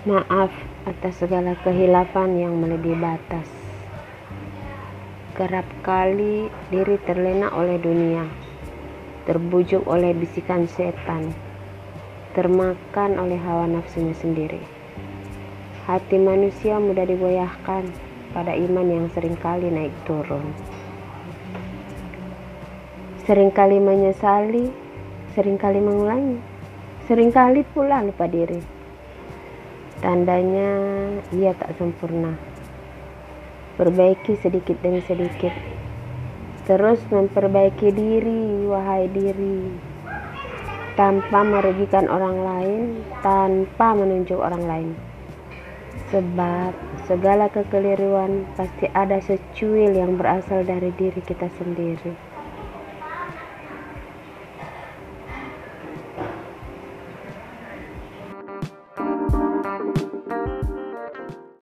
Maaf atas segala kehilafan yang melebihi batas. Kerap kali diri terlena oleh dunia, terbujuk oleh bisikan setan, termakan oleh hawa nafsunya sendiri. Hati manusia mudah digoyahkan pada iman yang sering kali naik turun. Seringkali menyesali, sering kali mengulangi, sering kali pula lupa diri. Tandanya ia tak sempurna. Perbaiki sedikit demi sedikit. Terus memperbaiki diri, wahai diri. Tanpa merugikan orang lain, tanpa menunjuk orang lain. Sebab segala kekeliruan pasti ada secuil yang berasal dari diri kita sendiri.